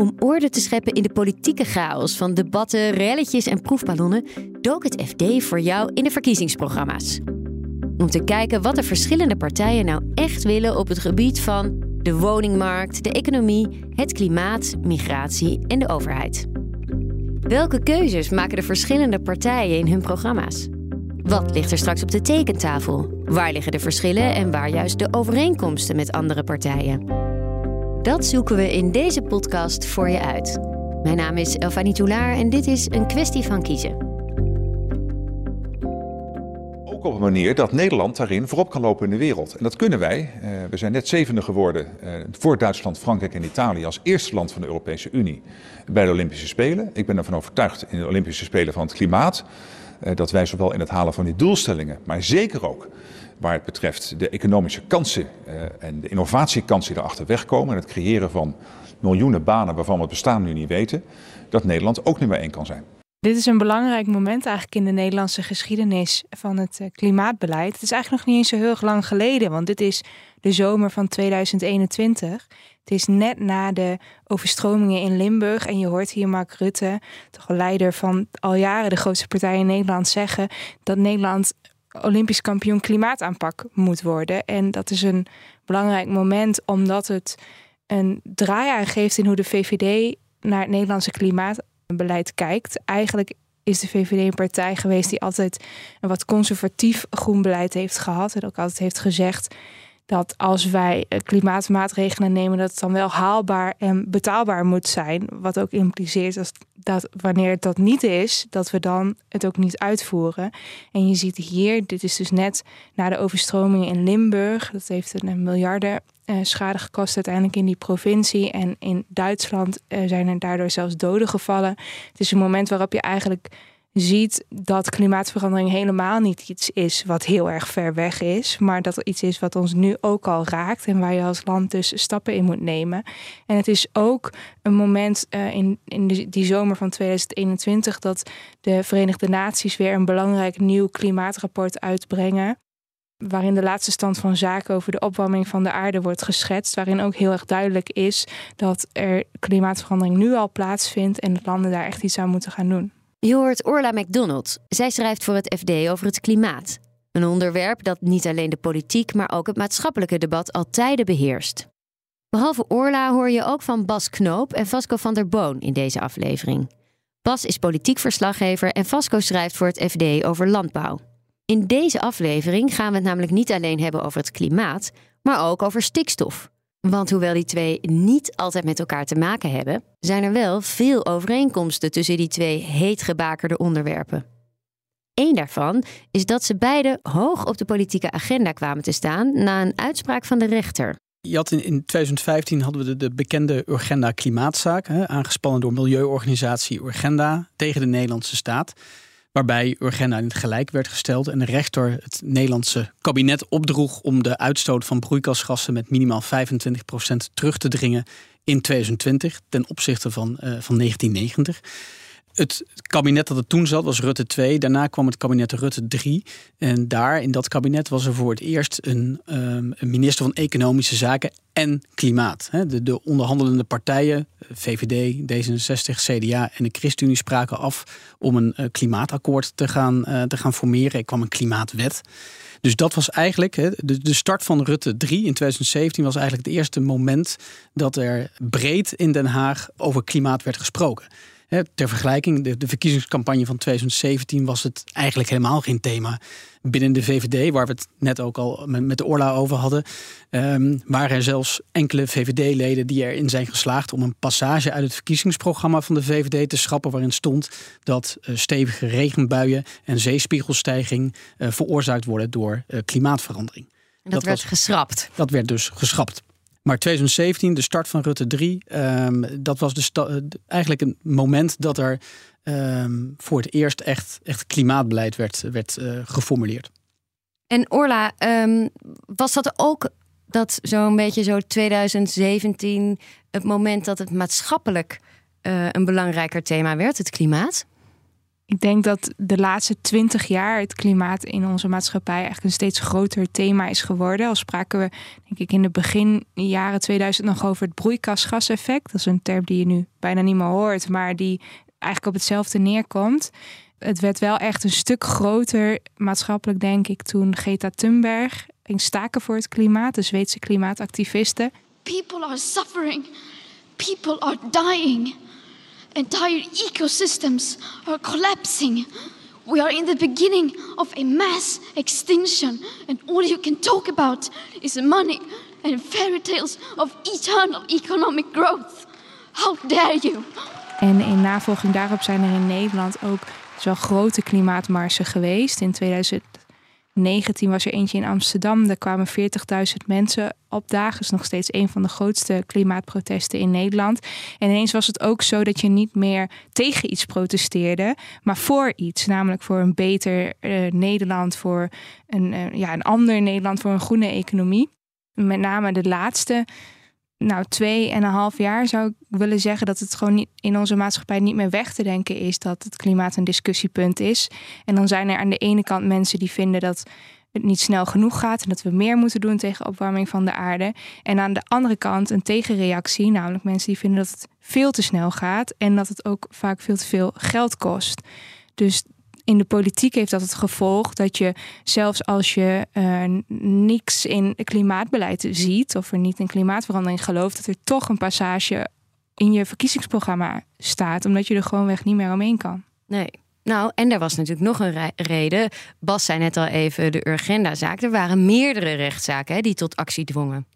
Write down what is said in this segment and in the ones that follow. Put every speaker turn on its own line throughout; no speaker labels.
Om orde te scheppen in de politieke chaos van debatten, relletjes en proefballonnen, dook het FD voor jou in de verkiezingsprogramma's. Om te kijken wat de verschillende partijen nou echt willen op het gebied van de woningmarkt, de economie, het klimaat, migratie en de overheid. Welke keuzes maken de verschillende partijen in hun programma's? Wat ligt er straks op de tekentafel? Waar liggen de verschillen en waar juist de overeenkomsten met andere partijen? Dat zoeken we in deze podcast voor je uit. Mijn naam is Elfanie Toulaar en dit is een kwestie van kiezen.
Ook op een manier dat Nederland daarin voorop kan lopen in de wereld. En dat kunnen wij. Eh, we zijn net zevende geworden eh, voor Duitsland, Frankrijk en Italië als eerste land van de Europese Unie bij de Olympische Spelen. Ik ben ervan overtuigd in de Olympische Spelen van het klimaat eh, dat wij zowel in het halen van die doelstellingen, maar zeker ook waar het betreft de economische kansen en de innovatiekansen die erachter wegkomen en het creëren van miljoenen banen waarvan we het bestaan nu niet weten, dat Nederland ook nummer één kan zijn.
Dit is een belangrijk moment eigenlijk in de Nederlandse geschiedenis van het klimaatbeleid. Het is eigenlijk nog niet eens zo heel lang geleden, want dit is de zomer van 2021. Het is net na de overstromingen in Limburg. En je hoort hier Mark Rutte, toch leider van al jaren de grootste partij in Nederland, zeggen dat Nederland Olympisch kampioen klimaataanpak moet worden. En dat is een belangrijk moment omdat het een draai geeft in hoe de VVD naar het Nederlandse klimaatbeleid kijkt. Eigenlijk is de VVD een partij geweest die altijd een wat conservatief groen beleid heeft gehad. En ook altijd heeft gezegd dat als wij eh, klimaatmaatregelen nemen, dat het dan wel haalbaar en betaalbaar moet zijn. Wat ook impliceert dat, wanneer het dat niet is, dat we dan het ook niet uitvoeren. En je ziet hier, dit is dus net na de overstromingen in Limburg. Dat heeft een miljarden uh, schade gekost uiteindelijk in die provincie. En in Duitsland uh, zijn er daardoor zelfs doden gevallen. Het is een moment waarop je eigenlijk ziet dat klimaatverandering helemaal niet iets is wat heel erg ver weg is, maar dat het iets is wat ons nu ook al raakt en waar je als land dus stappen in moet nemen. En het is ook een moment uh, in, in die zomer van 2021 dat de Verenigde Naties weer een belangrijk nieuw klimaatrapport uitbrengen. Waarin de laatste stand van zaken over de opwarming van de aarde wordt geschetst. Waarin ook heel erg duidelijk is dat er klimaatverandering nu al plaatsvindt en dat landen daar echt iets aan moeten gaan doen.
Je hoort Orla McDonald. Zij schrijft voor het FD over het klimaat. Een onderwerp dat niet alleen de politiek, maar ook het maatschappelijke debat al tijden beheerst. Behalve Orla hoor je ook van Bas Knoop en Vasco van der Boon in deze aflevering. Bas is politiek verslaggever en Vasco schrijft voor het FD over landbouw. In deze aflevering gaan we het namelijk niet alleen hebben over het klimaat, maar ook over stikstof. Want hoewel die twee niet altijd met elkaar te maken hebben, zijn er wel veel overeenkomsten tussen die twee heetgebakerde onderwerpen. Eén daarvan is dat ze beide hoog op de politieke agenda kwamen te staan na een uitspraak van de rechter.
In, in 2015 hadden we de, de bekende Urgenda klimaatzaak, aangespannen door milieuorganisatie Urgenda tegen de Nederlandse staat waarbij Urgenda in het gelijk werd gesteld en de rechter het Nederlandse kabinet opdroeg om de uitstoot van broeikasgassen met minimaal 25% terug te dringen in 2020 ten opzichte van, uh, van 1990. Het kabinet dat er toen zat was Rutte 2. Daarna kwam het kabinet Rutte 3. En daar, in dat kabinet, was er voor het eerst een, een minister van Economische Zaken en Klimaat. De, de, onderhandelende partijen, VVD, D66, CDA en de ChristenUnie spraken af om een uh, klimaatakkoord te gaan, uh, te gaan formeren. Er kwam een klimaatwet. Dus dat was eigenlijk de, de start van Rutte 3 in 2017 was eigenlijk het eerste moment dat er breed in Den Haag over klimaat werd gesproken ter vergelijking, de, de, verkiezingscampagne van 2017 was het eigenlijk helemaal geen thema. Binnen de VVD, waar we het net ook al met, de Orla over hadden, um, waren er zelfs enkele VVD-leden die erin zijn geslaagd om een passage uit het verkiezingsprogramma van de VVD te schrappen, waarin stond dat uh, stevige regenbuien en zeespiegelstijging uh, veroorzaakt worden door uh, klimaatverandering.
En dat, dat werd was, geschrapt.
Dat werd dus geschrapt. Maar 2017, de start van Rutte 3, ehm, dat was de eigenlijk een moment dat er ehm, voor het eerst echt, echt klimaatbeleid werd, werd uh, geformuleerd.
En Orla, ehm, was dat ook dat zo'n beetje zo 2017 het moment dat het maatschappelijk uh, een belangrijker thema werd, het klimaat?
Ik denk dat de laatste twintig jaar het klimaat in onze maatschappij eigenlijk een steeds groter thema is geworden. Al spraken we, denk ik, in de begin jaren 2000 nog over het broeikasgaseffect. Dat is een term die je nu bijna niet meer hoort, maar die eigenlijk op hetzelfde neerkomt. Het werd wel echt een stuk groter maatschappelijk, denk ik, toen Greta Thunberg ging staken voor het klimaat, de Zweedse klimaatactivisten.
People are suffering. People are dying. Entire ecosystems are collapsing. We are in the beginning of a mass extinction, and all you can talk about is money and fairy tales of eternal economic growth. How dare you?
En in navolging daarop zijn er in Nederland ook zo grote klimaatmarsen geweest. In 2000 19 was er eentje in Amsterdam. Daar kwamen 40.000 mensen op dagen. Is nog steeds een van de grootste klimaatprotesten in Nederland. En ineens was het ook zo dat je niet meer tegen iets protesteerde, maar voor iets. Namelijk voor een beter uh, Nederland, voor een, uh, ja, een ander Nederland, voor een groene economie. Met name de laatste nou, twee en een half jaar zou ik willen zeggen dat het gewoon niet in onze maatschappij niet meer weg te denken is dat het klimaat een discussiepunt is. En dan zijn er aan de ene kant mensen die vinden dat het niet snel genoeg gaat en dat we meer moeten doen tegen opwarming van de aarde. En aan de andere kant een tegenreactie, namelijk mensen die vinden dat het veel te snel gaat en dat het ook vaak veel te veel geld kost. Dus in de politiek heeft dat het gevolg dat je zelfs als je uh, niks in klimaatbeleid ziet of er niet in klimaatverandering gelooft, dat er toch een passage in je verkiezingsprogramma staat, omdat je er gewoonweg niet meer omheen kan.
Nee. Nou, en er was natuurlijk nog een reden. Bas zei net al even de Urgenda-zaak. Er waren meerdere rechtszaken hè, die tot actie dwongen.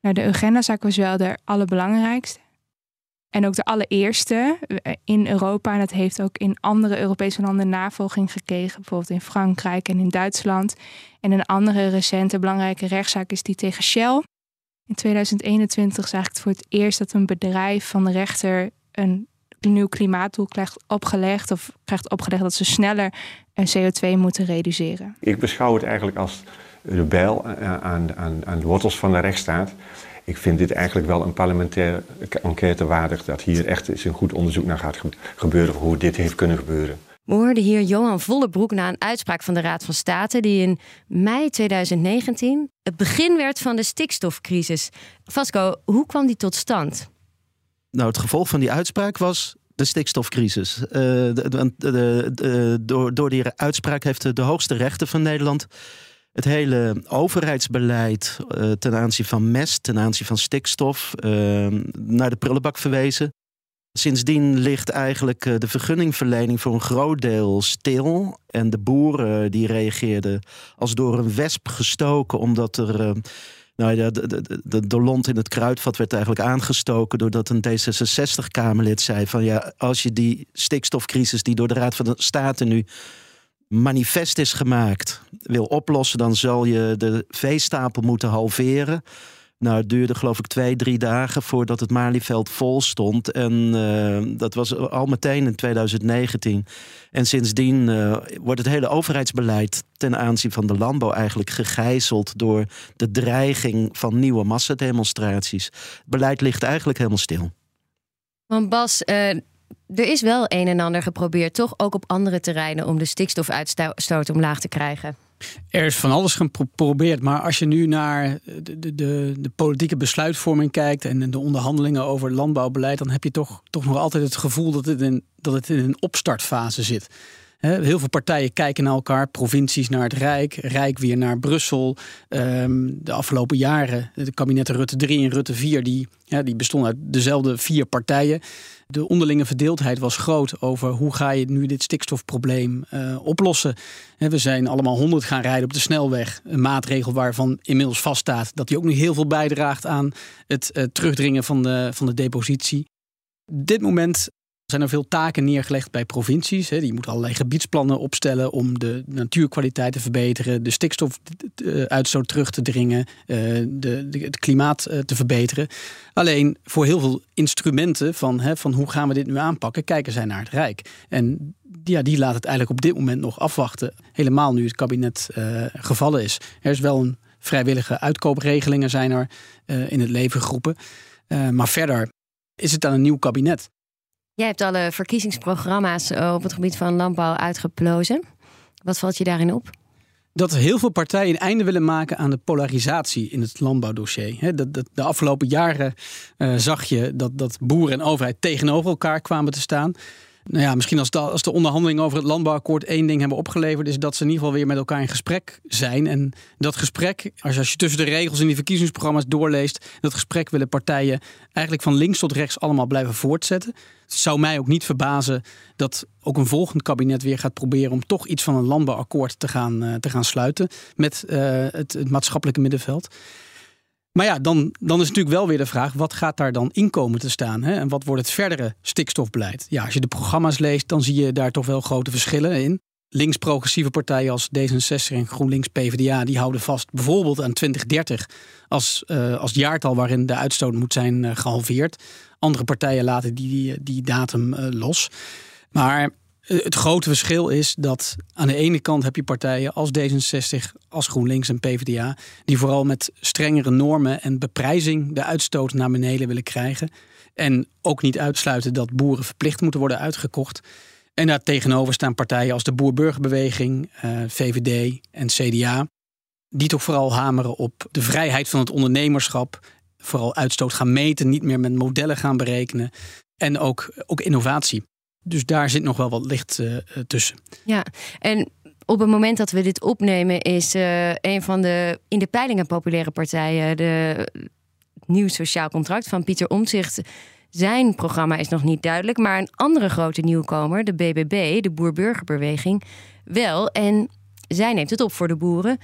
Nou, de Urgenda-zaak was wel de allerbelangrijkste. En ook de allereerste eh, in Europa. En dat heeft ook in andere Europese landen navolging gekregen. Bijvoorbeeld in Frankrijk en in Duitsland. En een andere recente belangrijke rechtszaak is die tegen Shell. In 2021 zag ik het voor het eerst dat een bedrijf van de rechter een nieuw klimaatdoel krijgt opgelegd. Of krijgt opgelegd dat ze sneller CO2 moeten reduceren.
Ik beschouw het eigenlijk als de bijl aan, aan, aan de wortels van de rechtsstaat ik vind dit eigenlijk wel een parlementaire enquête waardig. Dat hier echt eens een goed onderzoek naar gaat gebeuren. Hoe dit heeft kunnen gebeuren.
We hoorden hier Johan Vollebroek na een uitspraak van de Raad van State. die in mei 2019 het begin werd van de stikstofcrisis. Vasco, hoe kwam die tot stand?
Nou, het gevolg van die uitspraak was de stikstofcrisis. Uh, de, de, door, door die uitspraak heeft de hoogste rechter van Nederland het hele overheidsbeleid uh, ten aanzien van mest, ten aanzien van stikstof, uh, naar de prullenbak verwezen. Sindsdien ligt eigenlijk uh, de vergunningverlening voor een groot deel stil. En de boeren die reageerden als door een wesp gestoken, omdat er. Nou ja, de, de, de, de lont in het kruidvat werd eigenlijk aangestoken doordat een D66-Kamerlid zei: van ja, als je die stikstofcrisis die door de Raad van de State nu manifest is gemaakt wil oplossen, dan zal je de veestapel moeten halveren. Nou, het duurde geloof ik twee, drie dagen voordat het Malieveld vol stond. En uh, dat was al meteen in 2019. En sindsdien uh, wordt het hele overheidsbeleid ten aanzien van de landbouw eigenlijk gegijzeld door de dreiging van nieuwe massademonstraties. Het beleid ligt eigenlijk helemaal stil.
Want Bas, uh, er is wel een en ander geprobeerd, toch ook op andere terreinen, om de stikstofuitstoot omlaag te krijgen.
Er is van alles geprobeerd, maar als je nu naar de, de, de, politieke besluitvorming kijkt en de onderhandelingen over landbouwbeleid, dan heb je toch, toch nog altijd het gevoel dat het, in, dat het in een opstartfase zit. Heel veel partijen kijken naar elkaar, provincies naar het Rijk, Rijk weer naar Brussel. Ehm, de afgelopen jaren, de kabinetten Rutte 3 en Rutte 4, die, die bestonden uit dezelfde vier partijen. De onderlinge verdeeldheid was groot over hoe ga je nu dit stikstofprobleem uh, oplossen. We zijn allemaal 100 gaan rijden op de snelweg. Een maatregel waarvan inmiddels vaststaat dat die ook nu heel veel bijdraagt aan het uh, terugdringen van de, van de depositie. Dit moment zijn er veel taken neergelegd bij provincies. Die moeten allerlei gebiedsplannen opstellen om de natuurkwaliteit te verbeteren, de stikstofuitstoot terug te dringen, eh, de, het klimaat eh, te verbeteren. Alleen voor heel veel instrumenten van, van hoe gaan we dit nu aanpakken, kijken zij naar het Rijk. En ja, die laat het eigenlijk op dit moment nog afwachten. Helemaal nu het kabinet gevallen is. Er is wel een vrijwillige uitkoopregelingen zijn er in het leven geroepen. maar verder is het aan een nieuw kabinet.
Jij hebt alle verkiezingsprogramma's eh, op het gebied van landbouw uitgeplozen. Wat valt je daarin op?
dat heel veel partijen een einde willen maken aan de polarisatie in het landbouwdossier. de, afgelopen jaren uh, zag je dat, dat boeren en overheid tegenover elkaar kwamen te staan. Nou ja, misschien als de, als de onderhandelingen over het landbouwakkoord één ding hebben opgeleverd, is dat ze in ieder geval weer met elkaar in gesprek zijn. En dat gesprek, als je, als je tussen de regels in die verkiezingsprogramma's doorleest, dat gesprek willen partijen eigenlijk van links tot rechts allemaal blijven voortzetten. Het zou mij ook niet verbazen dat ook een volgend kabinet weer gaat proberen om toch iets van een landbouwakkoord te gaan, uh, te gaan sluiten met het, het maatschappelijke middenveld. Maar ja, dan, dan is natuurlijk wel weer de vraag: wat gaat daar dan in komen te staan? Hè? En wat wordt het verdere stikstofbeleid? Ja, als je de programma's leest, dan zie je daar toch wel grote verschillen in. Links-progressieve partijen als D66 en GroenLinks PvdA, die houden vast bijvoorbeeld aan 2030 als, uh, als jaartal waarin de uitstoot moet zijn uh, gehalveerd. Andere partijen laten die, die, datum uh, los. Maar eh, het grote verschil is dat aan de ene kant heb je partijen als D66, als GroenLinks en PvdA, die vooral met strengere normen en beprijzing de uitstoot naar beneden willen krijgen. En ook niet uitsluiten dat boeren verplicht moeten worden uitgekocht. En daar tegenover staan partijen als de Boer-Burgerbeweging, eh, VVD en CDA, die toch vooral hameren op de vrijheid van het ondernemerschap. Vooral uitstoot gaan meten, niet meer met modellen gaan berekenen. En ook, ook innovatie. Dus daar zit nog wel wat licht uh, tussen.
Ja, en op het moment dat we dit opnemen, is uh, een van de in de peilingen populaire partijen de nieuw sociaal contract van Pieter Omtzigt. Zijn programma is nog niet duidelijk, maar een andere grote nieuwkomer, de BBB, de Boer-Burgerbeweging, wel. En zij neemt het op voor de boeren.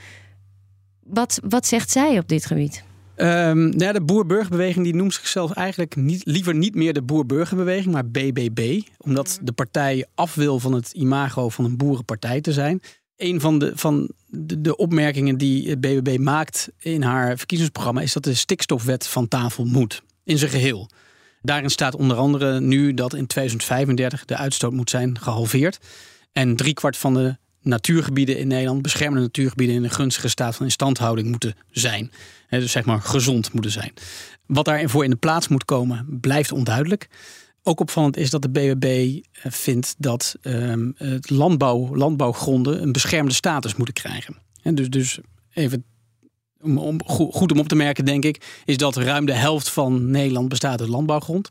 Wat, wat zegt zij op dit gebied?
Um, nou de boer-burgerbeweging die noemt zichzelf eigenlijk niet, liever niet meer de boer-burgerbeweging, maar BBB. Omdat de partij af wil van het imago van een boerenpartij te zijn. Een van de, van de, de opmerkingen die BBB maakt in haar verkiezingsprogramma is dat de stikstofwet van tafel moet. In zijn geheel. Daarin staat onder andere nu dat in 2035 de uitstoot moet zijn gehalveerd. En driekwart van de natuurgebieden in Nederland, beschermde natuurgebieden in een gunstige staat van instandhouding moeten zijn. dus zeg maar gezond moeten zijn. Wat daarvoor in de plaats moet komen, blijft onduidelijk. Ook opvallend is dat de BBB eh, vindt dat het landbouw, landbouwgronden een beschermde status moeten krijgen. En dus, dus even om, goed om op te merken, denk ik, is dat ruim de helft van Nederland bestaat uit landbouwgrond.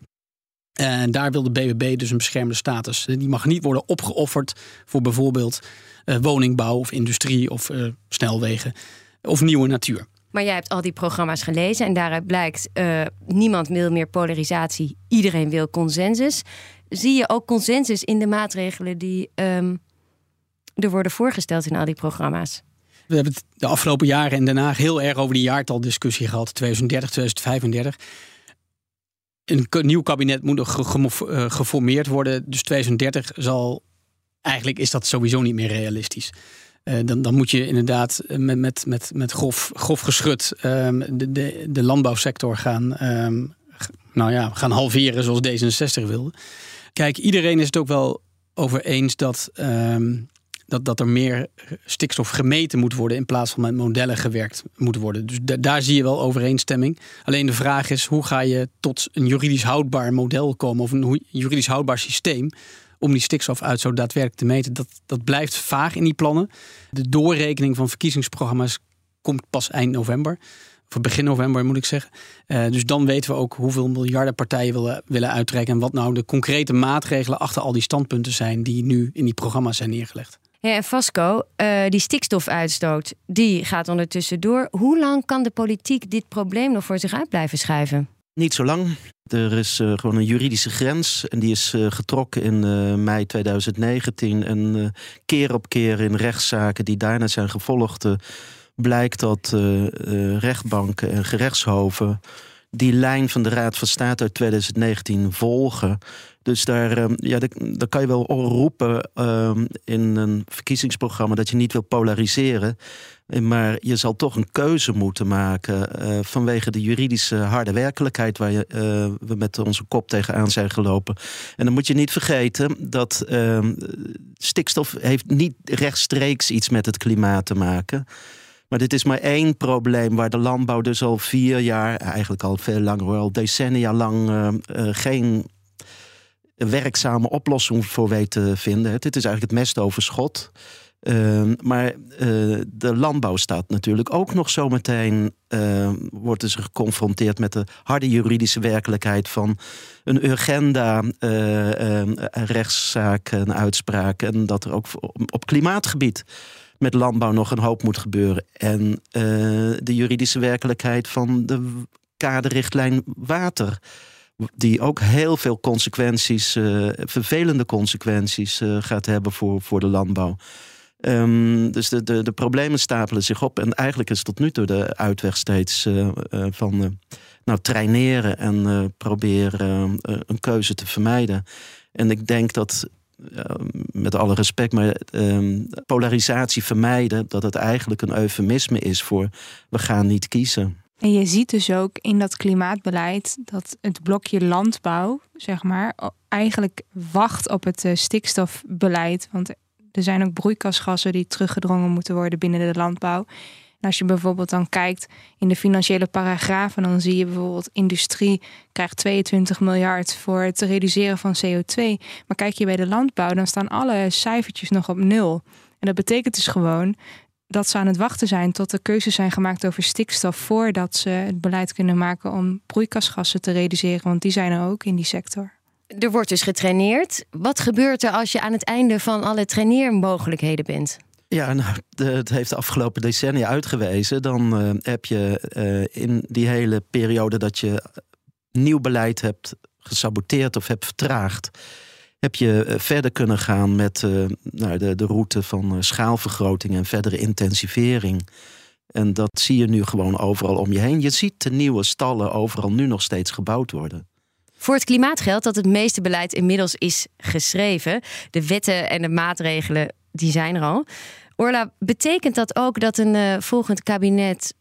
En daar wil de BBB dus een beschermde status. Die mag niet worden opgeofferd voor bijvoorbeeld uh, woningbouw of industrie of uh, snelwegen of nieuwe natuur.
Maar jij hebt al die programma's gelezen en daaruit blijkt uh, niemand wil meer polarisatie, iedereen wil consensus. Zie je ook consensus in de maatregelen die um, er worden voorgesteld in al die programma's?
We hebben het de afgelopen jaren in Den Haag heel erg over die jaartaldiscussie gehad, 2030, 2035 een nieuw kabinet moet nog geformeerd worden. Dus 2030 zal eigenlijk is dat sowieso niet meer realistisch. Uh, dan, dan moet je inderdaad met, met, met, met grof, grof geschut um, de, de, de landbouwsector gaan, um, nou ja, gaan halveren zoals D66 wilde. Kijk, iedereen is het ook wel over eens dat, um, dat, dat er meer stikstof gemeten moet worden in plaats van met modellen gewerkt moet worden. Dus daar zie je wel overeenstemming. Alleen de vraag is, hoe ga je tot een juridisch houdbaar model komen of een juridisch houdbaar systeem om die stikstofuitstoot daadwerkelijk te meten, dat, dat blijft vaag in die plannen. De doorrekening van verkiezingsprogramma's komt pas eind november. Of begin november moet ik zeggen. Uh, dus dan weten we ook hoeveel miljarden partijen willen, willen uittrekken. En wat nou de concrete maatregelen achter al die standpunten zijn die nu in die programma's zijn neergelegd.
Ja, en Vasco, uh, die stikstofuitstoot, die gaat ondertussen door. Hoe lang kan de politiek dit probleem nog voor zich uit blijven schuiven?
Niet zo lang. Er is uh, gewoon een juridische grens en die is uh, getrokken in mei 2019. En keer op keer in rechtszaken die daarna zijn gevolgd, blijkt dat rechtbanken en gerechtshoven die lijn van de Raad van State uit 2019 volgen. Dus daar, ehm, ja, daar, kan je wel roepen ehm, in een verkiezingsprogramma dat je niet wil polariseren. Maar je zal toch een keuze moeten maken uh, vanwege de juridische harde werkelijkheid waar je, uh, we met onze kop tegenaan zijn gelopen. En dan moet je niet vergeten dat uh, stikstof heeft niet rechtstreeks iets met het klimaat te maken. Maar dit is maar één probleem waar de landbouw dus al vier jaar, eigenlijk al veel langer, al decennia lang geen werkzame oplossing voor weet te vinden. Dit is eigenlijk het mestoverschot. Uh, maar uh, de landbouw staat natuurlijk ook nog zometeen. Uh, wordt dus geconfronteerd met de harde juridische werkelijkheid van een urgenda, ehm, rechtszaak, een uitspraak. En dat er ook op klimaatgebied met landbouw nog een hoop moet gebeuren. En de juridische werkelijkheid van de kaderrichtlijn water die ook heel veel consequenties, uh, vervelende consequenties uh, gaat hebben voor, voor de landbouw. Um, dus de, de, de problemen stapelen zich op. En eigenlijk is tot nu toe de uitweg steeds van nou, traineren en proberen een keuze te vermijden. En ik denk dat met alle respect, maar um, polarisatie vermijden, dat het eigenlijk een eufemisme is voor we gaan niet kiezen.
En je ziet dus ook in dat klimaatbeleid dat het blokje landbouw, zeg maar, eigenlijk wacht op het eh, stikstofbeleid. Want er zijn ook broeikasgassen die teruggedrongen moeten worden binnen de landbouw. En als je bijvoorbeeld dan kijkt in de financiële paragrafen, dan zie je bijvoorbeeld industrie krijgt 22 miljard voor het reduceren van CO2. Maar kijk je bij de landbouw, dan staan alle cijfertjes nog op nul. En dat betekent dus gewoon dat ze aan het wachten zijn tot er keuzes zijn gemaakt over stikstof voordat ze het beleid kunnen maken om broeikasgassen te reduceren, want die zijn er ook in die sector.
Er wordt dus getraineerd. Wat gebeurt er als je aan het einde van alle traineermogelijkheden bent?
Ja, nou, het heeft de afgelopen decennia uitgewezen. Dan uh, heb je uh, in die hele periode dat je nieuw beleid hebt gesaboteerd of hebt vertraagd, heb je eh, verder kunnen gaan met nou, de, de route van schaalvergroting en verdere intensivering. En dat zie je nu gewoon overal om je heen. Je ziet de nieuwe stallen overal nu nog steeds gebouwd worden.
Voor het klimaat geldt dat het meeste beleid inmiddels is geschreven. De wetten en de maatregelen die zijn er al. Orla, betekent dat ook dat een uh, volgend kabinet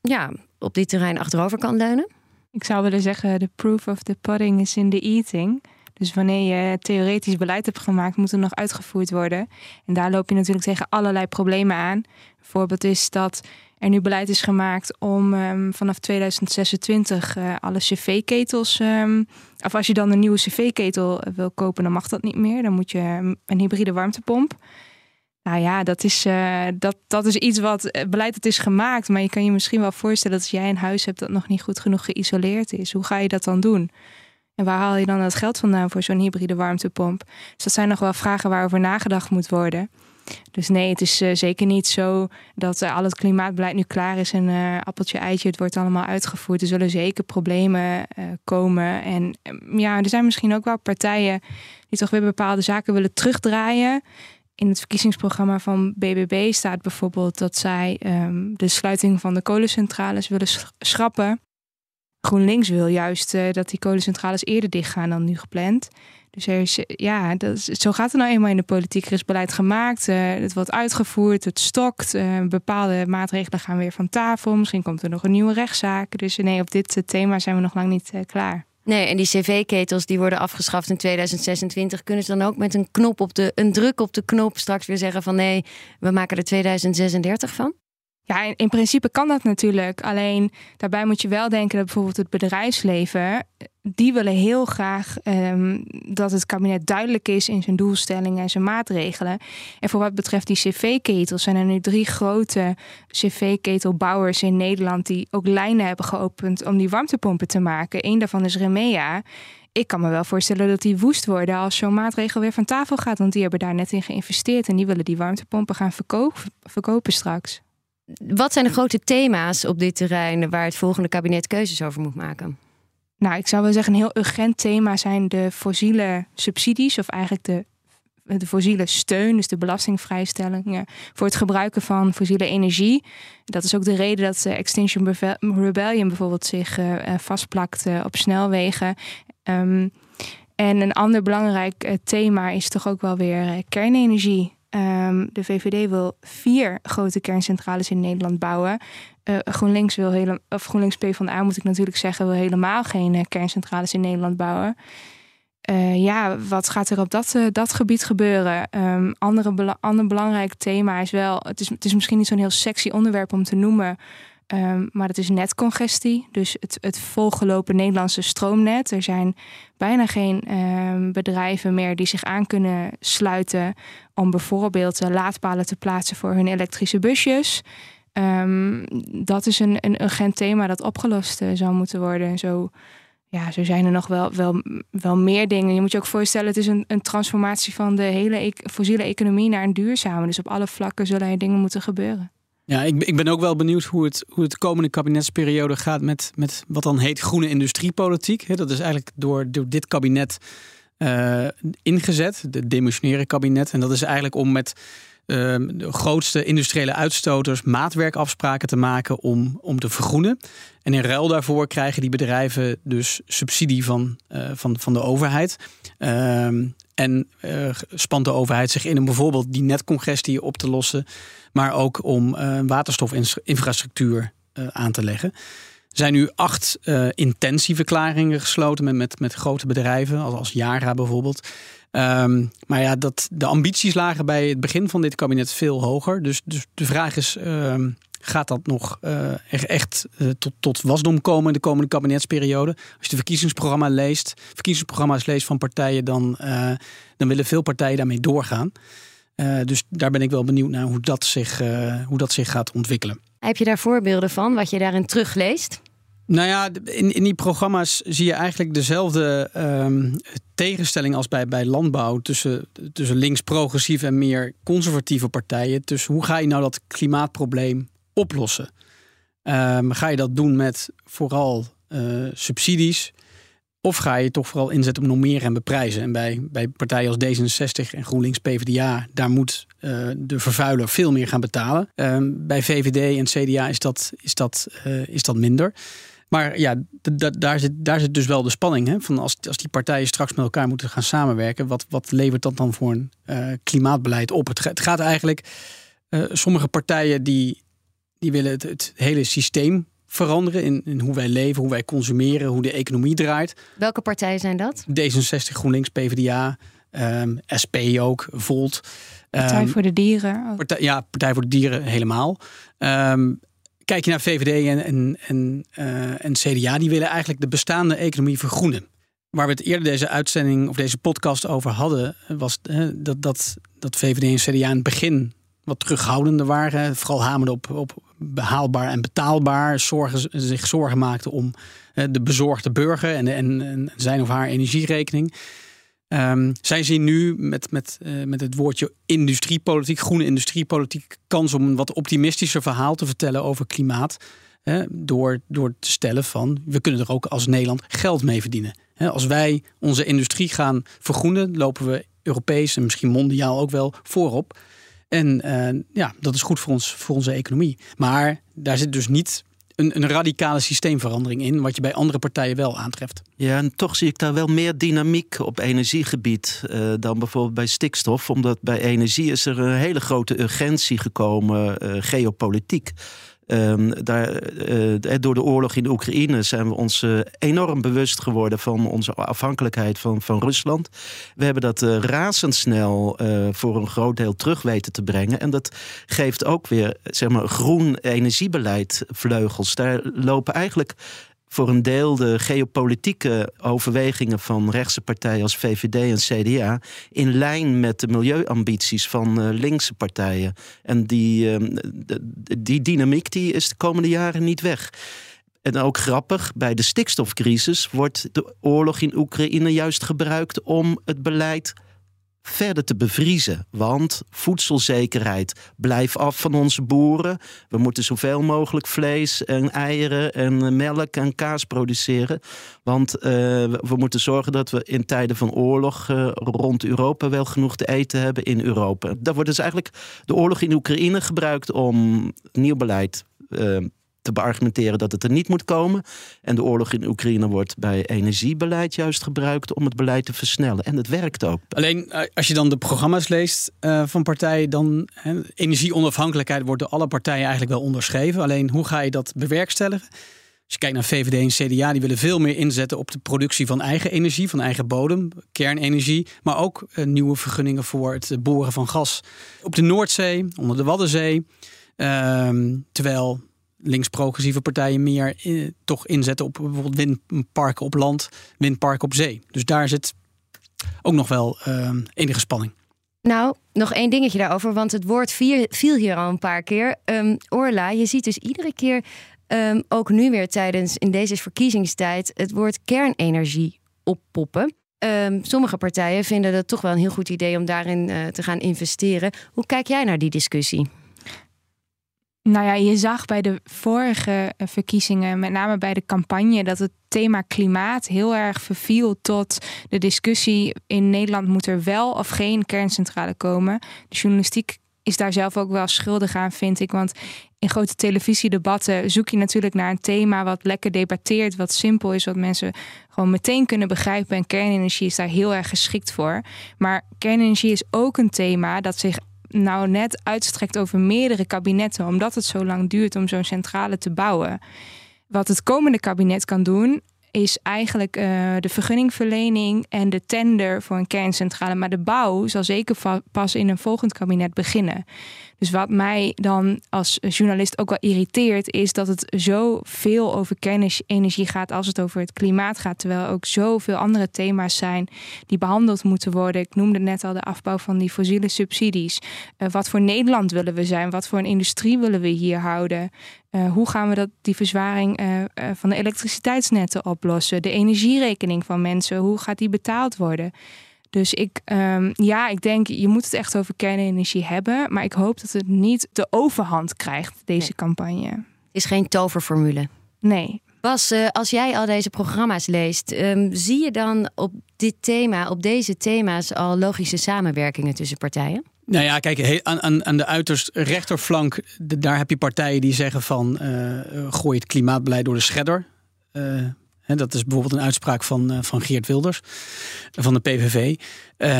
ja, op dit terrein achterover kan leunen?
Ik zou willen zeggen, the proof of the pudding is in the eating. Dus wanneer je theoretisch beleid hebt gemaakt, moet er nog uitgevoerd worden. En daar loop je natuurlijk tegen allerlei problemen aan. Een voorbeeld is dat er nu beleid is gemaakt om um, vanaf 2026 uh, eh, alle cv-ketels. Um, of als je dan een nieuwe cv-ketel wil kopen, dan mag dat niet meer. Dan moet je een hybride warmtepomp. Nou ja, dat is, uh, dat, dat is iets wat eh, beleid het is gemaakt. Maar je kan je misschien wel voorstellen dat als jij een huis hebt dat nog niet goed genoeg geïsoleerd is, hoe ga je dat dan doen? En waar haal je dan dat geld vandaan voor zo'n hybride warmtepomp? Dus dat zijn nog wel vragen waarover nagedacht moet worden. Dus nee, het is uh, zeker niet zo dat al het klimaatbeleid nu klaar is en appeltje eitje, het wordt allemaal uitgevoerd. Er zullen zeker problemen komen. En ja, er zijn misschien ook wel partijen die toch weer bepaalde zaken willen terugdraaien. In het verkiezingsprogramma van BBB staat bijvoorbeeld dat zij um, de sluiting van de kolencentrales willen schrappen. GroenLinks wil juist uh, dat die kolencentrales eerder dichtgaan dan nu gepland. Dus er is, ja, dat zo gaat het nou eenmaal in de politiek. Er is beleid gemaakt, uh, het wordt uitgevoerd, het stokt. Bepaalde maatregelen gaan weer van tafel. Misschien komt er nog een nieuwe rechtszaak. Dus nee, op dit thema zijn we nog lang niet klaar.
Nee, en die cv-ketels die worden afgeschaft in 2026. Kunnen ze dan ook met een knop op de, een druk op de knop straks weer zeggen van nee, we maken er 2036 van?
Ja, in, principe kan dat natuurlijk. Alleen daarbij moet je wel denken dat bijvoorbeeld het bedrijfsleven, die willen heel graag um, dat het kabinet duidelijk is in zijn doelstellingen en zijn maatregelen. En voor wat betreft die cv-ketels zijn er nu drie grote cv-ketelbouwers in Nederland die ook lijnen hebben geopend om die warmtepompen te maken. Eén daarvan is Remea. Ik kan me wel voorstellen dat die woest worden als zo'n maatregel weer van tafel gaat. Want die hebben daar net in geïnvesteerd en die willen die warmtepompen gaan verkopen, verkopen straks.
Wat zijn de grote thema's op dit terrein waar het volgende kabinet keuzes over moet maken?
Nou, ik zou wel zeggen, een heel urgent thema zijn de fossiele subsidies, of eigenlijk de de fossiele steun, dus de belastingvrijstellingen voor het gebruiken van fossiele energie. Dat is ook de reden dat de Extinction Rebellion bijvoorbeeld zich vastplakt op snelwegen. Ehm, en een ander belangrijk thema is toch ook wel weer kernenergie. Ehm, de VVD wil vier grote kerncentrales in Nederland bouwen. Uh, GroenLinks wil hele, of GroenLinks PvdA moet ik natuurlijk zeggen, wil helemaal geen uh, kerncentrales in Nederland bouwen. Uh, ja, wat gaat er op dat, dat gebied gebeuren? Um, andere ander belangrijk thema is wel, het is, het is misschien niet zo'n heel sexy onderwerp om te noemen, Um, maar het is netcongestie, dus het, het volgelopen Nederlandse stroomnet. Er zijn bijna geen um, bedrijven meer die zich aan kunnen sluiten om bijvoorbeeld laadpalen te plaatsen voor hun elektrische busjes. Um, dat is een, een urgent thema dat opgelost uh, zou moeten worden. Zo, ja, zo zijn er nog wel, wel, wel meer dingen. Je moet je ook voorstellen, het is een, een transformatie van de hele e fossiele economie naar een duurzame. Dus op alle vlakken zullen er dingen moeten gebeuren.
Ja, ik, ik ben ook wel benieuwd hoe het, hoe het de komende kabinetsperiode gaat met, met wat dan heet groene industriepolitiek. dat is eigenlijk door, door dit kabinet uh, ingezet, het demissionaire kabinet. En dat is eigenlijk om met uh, de grootste industriële uitstoters maatwerkafspraken te maken om, om te vergroenen. En in ruil daarvoor krijgen die bedrijven dus subsidie van, uh, van, van de overheid. Ehm, en uh, spant de overheid zich in om bijvoorbeeld die netcongestie op te lossen, maar ook om uh, waterstofinfrastructuur uh, aan te leggen. Er zijn nu acht intentieverklaringen gesloten met, met, met grote bedrijven, als, als Yara bijvoorbeeld. Um, maar ja, dat, de ambities lagen bij het begin van dit kabinet veel hoger. Dus, dus de vraag is: um, gaat dat nog uh, echt uh, tot, tot wasdom komen in de komende kabinetsperiode? Als je de verkiezingsprogramma leest, verkiezingsprogramma's leest van partijen, dan, uh, dan willen veel partijen daarmee doorgaan. dus daar ben ik wel benieuwd naar hoe dat, zich, hoe dat zich gaat ontwikkelen.
Heb je daar voorbeelden van, wat je daarin terugleest?
Nou ja, in, in die programma's zie je eigenlijk dezelfde um, tegenstelling als bij, bij landbouw tussen, tussen links progressieve en meer conservatieve partijen. Dus hoe ga je nou dat klimaatprobleem oplossen? Um, ga je dat doen met vooral uh, subsidies? Of ga je toch vooral inzetten op normeren en beprijzen? En bij, bij partijen als D66 en GroenLinks PvdA, daar moet uh, de vervuiler veel meer gaan betalen. Um, bij VVD en CDA is dat, is dat, uh, is dat minder. Maar ja, daar zit, daar zit dus wel de spanning. Hè? Van als, als die partijen straks met elkaar moeten gaan samenwerken, wat, wat levert dat dan voor een klimaatbeleid op? Het, het gaat eigenlijk, sommige partijen die, die willen het, het hele systeem veranderen in, in, hoe wij leven, hoe wij consumeren, hoe de economie draait.
Welke partijen zijn dat?
D66, GroenLinks, PvdA, um, ehm, SP ook, Volt.
Partij um, voor de Dieren.
Partij, ja, Partij voor de Dieren helemaal. Um, kijk je naar VVD en, en, en, uh, en CDA, die willen eigenlijk de bestaande economie vergroenen. Waar we het eerder deze uitzending of deze podcast over hadden, was dat, dat, dat VVD en CDA in het begin wat terughoudender waren. Vooral hamerden op, op behaalbaar en betaalbaar. Zorgen, zich zorgen maakten om de bezorgde burger en, en, zijn of haar energierekening. Um, zij zien nu met, met, uh, met het woordje industriepolitiek, groene industriepolitiek, kans om een wat optimistischer verhaal te vertellen over klimaat. Door, door te stellen van we kunnen er ook als Nederland geld mee verdienen. Als wij onze industrie gaan vergroenen, lopen we Europees en misschien mondiaal ook wel voorop. En uh, ja, dat is goed voor, ons, voor onze economie. Maar daar zit dus niet een, een, radicale systeemverandering in, wat je bij andere partijen wel aantreft.
Ja, en toch zie ik daar wel meer dynamiek op energiegebied uh, dan bijvoorbeeld bij stikstof. Omdat bij energie is er een hele grote urgentie gekomen, uh, geopolitiek. Um, daar, uh, door de oorlog in de Oekraïne zijn we ons uh, enorm bewust geworden van onze afhankelijkheid van, van Rusland. We hebben dat razendsnel voor een groot deel terug weten te brengen. En dat geeft ook weer zeg maar, groen energiebeleid vleugels. Daar lopen eigenlijk voor een deel de geopolitieke overwegingen van rechtse partijen als VVD en CDA in lijn met de milieuambities van uh, linkse partijen. En die, uh, die dynamiek die is de komende jaren niet weg. En ook grappig, bij de stikstofcrisis wordt de oorlog in Oekraïne juist gebruikt om het beleid verder te bevriezen. Want voedselzekerheid, blijf af van onze boeren. We moeten zoveel mogelijk vlees en eieren en melk en kaas produceren. Want uh, we moeten zorgen dat we in tijden van oorlog uh, rond Europa wel genoeg te eten hebben in Europa. Daar wordt dus eigenlijk de oorlog in Oekraïne gebruikt om nieuw beleid uh, te beargumenteren dat het er niet moet komen. En de oorlog in Oekraïne wordt bij energiebeleid juist gebruikt om het beleid te versnellen. En het werkt ook.
Alleen eh, als je dan de programma's leest uh, van partijen, dan he, energieonafhankelijkheid wordt door alle partijen eigenlijk wel onderschreven. Alleen hoe ga je dat bewerkstelligen? Als je kijkt naar VVD en CDA, die willen veel meer inzetten op de productie van eigen energie, van eigen bodem, kernenergie, maar ook uh, nieuwe vergunningen voor het boren van gas op de Noordzee, onder de Waddenzee. Uh, terwijl links-progressieve partijen meer in, toch inzetten op bijvoorbeeld windparken op land, windparken op zee. Dus daar zit ook nog wel uh, enige spanning.
Nou, nog één dingetje daarover, want het woord viel hier al een paar keer. Um, Orla, je ziet dus iedere keer, um, ook nu weer tijdens in deze verkiezingstijd, het woord kernenergie oppoppen. Sommige partijen vinden dat toch wel een heel goed idee om daarin uh, te gaan investeren. Hoe kijk jij naar die discussie?
Nou ja, je zag bij de vorige eh, verkiezingen, met name bij de campagne, dat het thema klimaat heel erg verviel tot de discussie in Nederland moet er wel of geen kerncentrale komen. De journalistiek is daar zelf ook wel schuldig aan, vind ik. Want in grote televisiedebatten zoek je natuurlijk naar een thema wat lekker debatteert, wat simpel is, wat mensen gewoon meteen kunnen begrijpen. En kernenergie is daar heel erg geschikt voor. Maar kernenergie is ook een thema dat zich nou net uitstrekt over meerdere kabinetten, omdat het zo lang duurt om zo'n centrale te bouwen. Wat het komende kabinet kan doen, is eigenlijk uh, de vergunningverlening en de tender voor een kerncentrale. Maar de bouw zal zeker pas in een volgend kabinet beginnen. Dus wat mij dan als journalist ook wel irriteert, is dat het zo veel over kernenergie gaat als het over het klimaat gaat. Terwijl er ook zoveel andere thema's zijn die behandeld moeten worden. Ik noemde net al de afbouw van die fossiele subsidies. Uh, wat voor Nederland willen we zijn? Wat voor een industrie willen we hier houden? Uh, hoe gaan we dat, die verzwaring uh, van de elektriciteitsnetten oplossen? De energierekening van mensen, hoe gaat die betaald worden? Dus ik, um, ja, ik denk, je moet het echt over kernenergie hebben. Maar ik hoop dat het niet de overhand krijgt, deze nee. campagne. Het
is geen toverformule.
Nee.
Bas, als jij al deze programma's leest, um, zie je dan op dit thema, op deze thema's al logische samenwerkingen tussen partijen?
Nou ja, kijk, aan, aan, aan de uiterst rechterflank, de, daar heb je partijen die zeggen van uh, gooi het klimaatbeleid door de schredder. Uh, dat is bijvoorbeeld een uitspraak van, uh, van Geert Wilders van de PVV.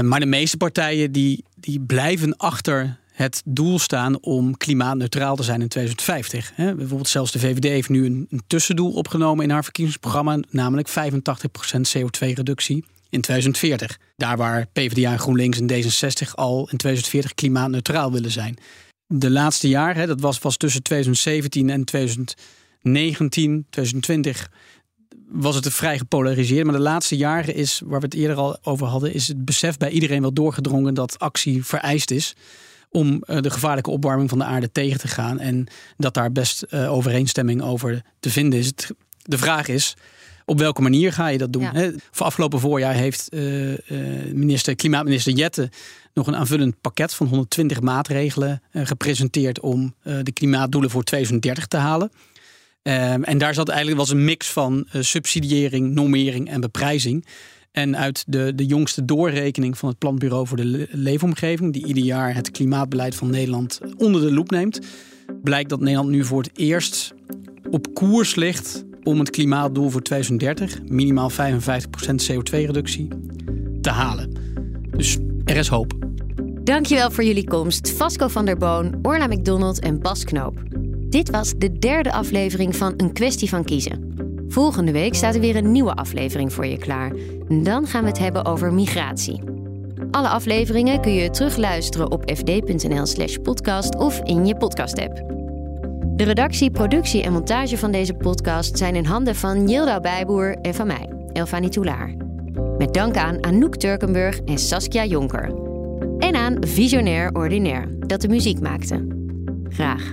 maar de meeste partijen die, die blijven achter het doel staan om klimaatneutraal te zijn in 2050. Hè, bijvoorbeeld zelfs de VVD heeft nu een, een tussendoel opgenomen in haar verkiezingsprogramma, namelijk 85% CO2-reductie in 2040. Daar waar PvdA, GroenLinks en D66 al in 2040 klimaatneutraal willen zijn. De laatste jaren, dat was, was tussen 2017 en 2019, 2020, was het vrij gepolariseerd. Maar de laatste jaren is, waar we het eerder al over hadden, is het besef bij iedereen wel doorgedrongen dat actie vereist is om eh, de gevaarlijke opwarming van de aarde tegen te gaan. En dat daar best uh, overeenstemming over te vinden is. de vraag is, op welke manier ga je dat doen? Ja. Voor afgelopen voorjaar heeft uh, minister, klimaatminister Jette nog een aanvullend pakket van 120 maatregelen uh, gepresenteerd om de klimaatdoelen voor 2030 te halen. Ehm, en daar zat eigenlijk was een mix van subsidiëring, normering en beprijzing. En uit de, de jongste doorrekening van het Planbureau voor de Leefomgeving, die ieder jaar het klimaatbeleid van Nederland onder de loep neemt, blijkt dat Nederland nu voor het eerst op koers ligt om het klimaatdoel voor 2030, minimaal 55% CO2-reductie, te halen. Dus er is hoop.
Dankjewel voor jullie komst, Vasco van der Boon, Orla McDonald en Bas Knoop. Dit was de derde aflevering van Een kwestie van kiezen. Volgende week staat er weer een nieuwe aflevering voor je klaar. Dan gaan we het hebben over migratie. Alle afleveringen kun je terugluisteren op fd.nl/slash podcast of in je podcast-app. De redactie, productie en montage van deze podcast zijn in handen van Yilda Bijboer en van mij, Elfanie Toulaar. Met dank aan Anouk Turkenburg en Saskia Jonker. En aan Visionair Ordinaire, dat de muziek maakte. Graag.